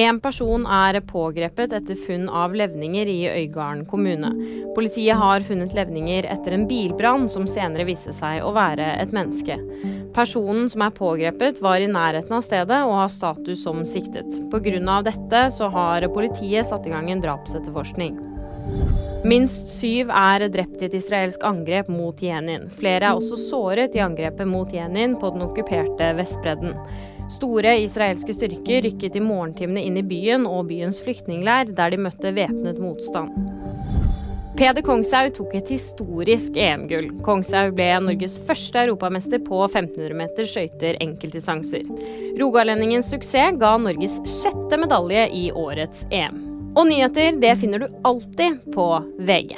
En person er pågrepet etter funn av levninger i Øygarden kommune. Politiet har funnet levninger etter en bilbrann som senere viste seg å være et menneske. Personen som er pågrepet var i nærheten av stedet og har status som siktet. Pga. dette så har politiet satt i gang en drapsetterforskning. Minst syv er drept i et israelsk angrep mot Jenin. Flere er også såret i angrepet mot Jenin på den okkuperte Vestbredden. Store israelske styrker rykket i morgentimene inn i byen og byens flyktningleir, der de møtte væpnet motstand. Peder Kongshaug tok et historisk EM-gull. Kongshaug ble Norges første europamester på 1500 meter skøyter enkeltdistanser. Rogalendingens suksess ga Norges sjette medalje i årets EM. Og nyheter det finner du alltid på VG.